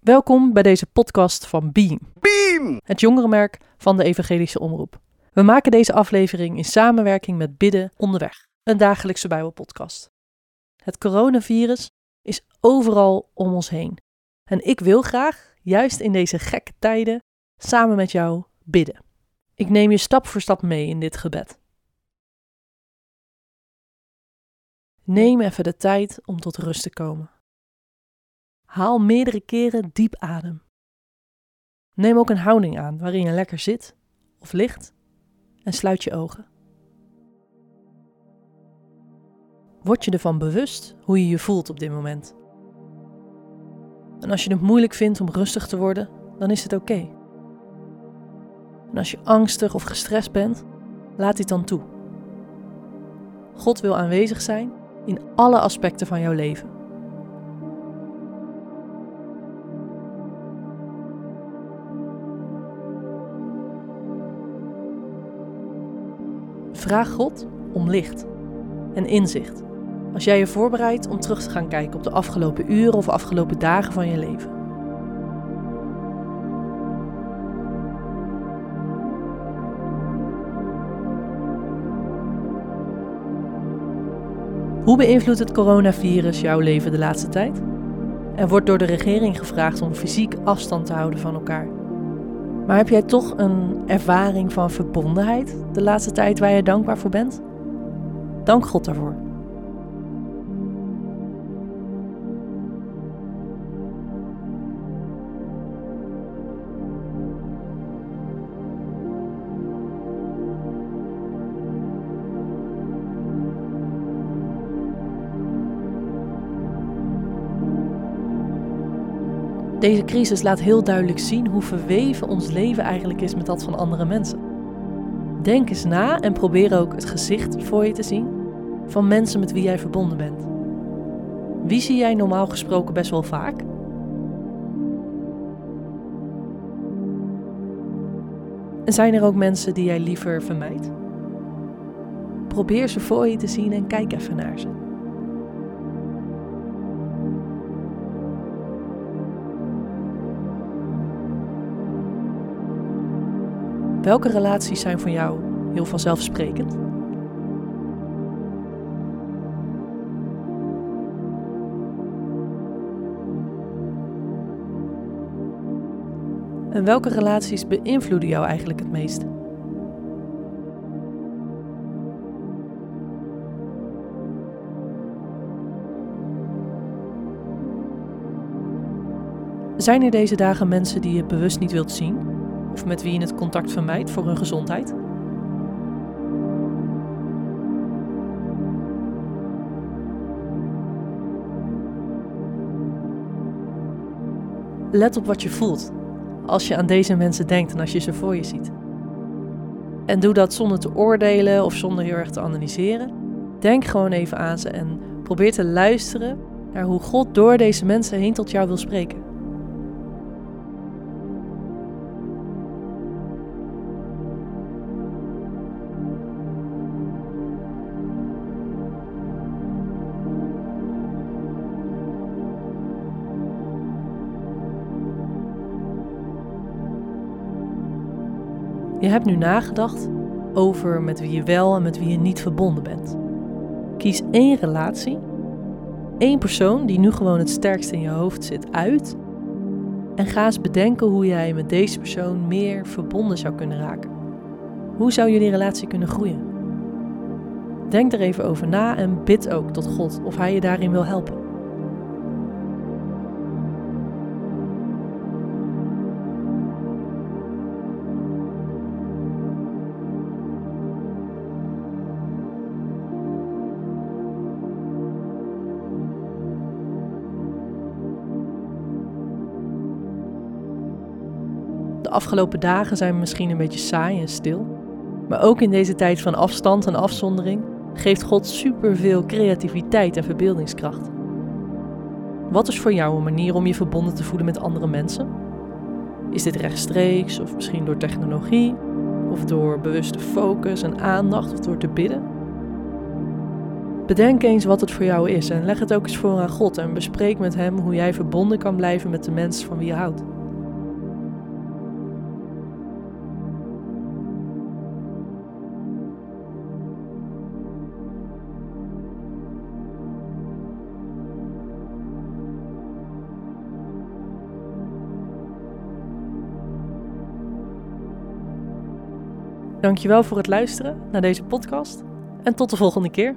Welkom bij deze podcast van Beam, Beam! het jongerenmerk van de Evangelische Omroep. We maken deze aflevering in samenwerking met Bidden Onderweg, een dagelijkse Bijbelpodcast. Het coronavirus is overal om ons heen. En ik wil graag, juist in deze gekke tijden, samen met jou bidden. Ik neem je stap voor stap mee in dit gebed. Neem even de tijd om tot rust te komen. Haal meerdere keren diep adem. Neem ook een houding aan waarin je lekker zit of ligt en sluit je ogen. Word je ervan bewust hoe je je voelt op dit moment. En als je het moeilijk vindt om rustig te worden, dan is het oké. En als je angstig of gestrest bent, laat dit dan toe. God wil aanwezig zijn in alle aspecten van jouw leven. Vraag God om licht en inzicht als jij je voorbereidt om terug te gaan kijken op de afgelopen uren of afgelopen dagen van je leven. Hoe beïnvloedt het coronavirus jouw leven de laatste tijd? Er wordt door de regering gevraagd om fysiek afstand te houden van elkaar. Maar heb jij toch een ervaring van verbondenheid de laatste tijd waar je dankbaar voor bent? Dank God daarvoor. Deze crisis laat heel duidelijk zien hoe verweven ons leven eigenlijk is met dat van andere mensen. Denk eens na en probeer ook het gezicht voor je te zien van mensen met wie jij verbonden bent. Wie zie jij normaal gesproken best wel vaak? En zijn er ook mensen die jij liever vermijdt? Probeer ze voor je te zien en kijk even naar ze. Welke relaties zijn voor jou heel vanzelfsprekend? En welke relaties beïnvloeden jou eigenlijk het meest? Zijn er deze dagen mensen die je bewust niet wilt zien? Of met wie je het contact vermijdt voor hun gezondheid? Let op wat je voelt als je aan deze mensen denkt en als je ze voor je ziet. En doe dat zonder te oordelen of zonder heel erg te analyseren. Denk gewoon even aan ze en probeer te luisteren naar hoe God door deze mensen heen tot jou wil spreken. Je hebt nu nagedacht over met wie je wel en met wie je niet verbonden bent. Kies één relatie, één persoon die nu gewoon het sterkst in je hoofd zit, uit. En ga eens bedenken hoe jij met deze persoon meer verbonden zou kunnen raken. Hoe zou jullie relatie kunnen groeien? Denk er even over na en bid ook tot God of Hij je daarin wil helpen. Afgelopen dagen zijn misschien een beetje saai en stil. Maar ook in deze tijd van afstand en afzondering geeft God superveel creativiteit en verbeeldingskracht. Wat is voor jou een manier om je verbonden te voelen met andere mensen? Is dit rechtstreeks of misschien door technologie? Of door bewuste focus en aandacht of door te bidden? Bedenk eens wat het voor jou is en leg het ook eens voor aan God en bespreek met Hem hoe jij verbonden kan blijven met de mensen van wie je houdt. Dankjewel voor het luisteren naar deze podcast en tot de volgende keer.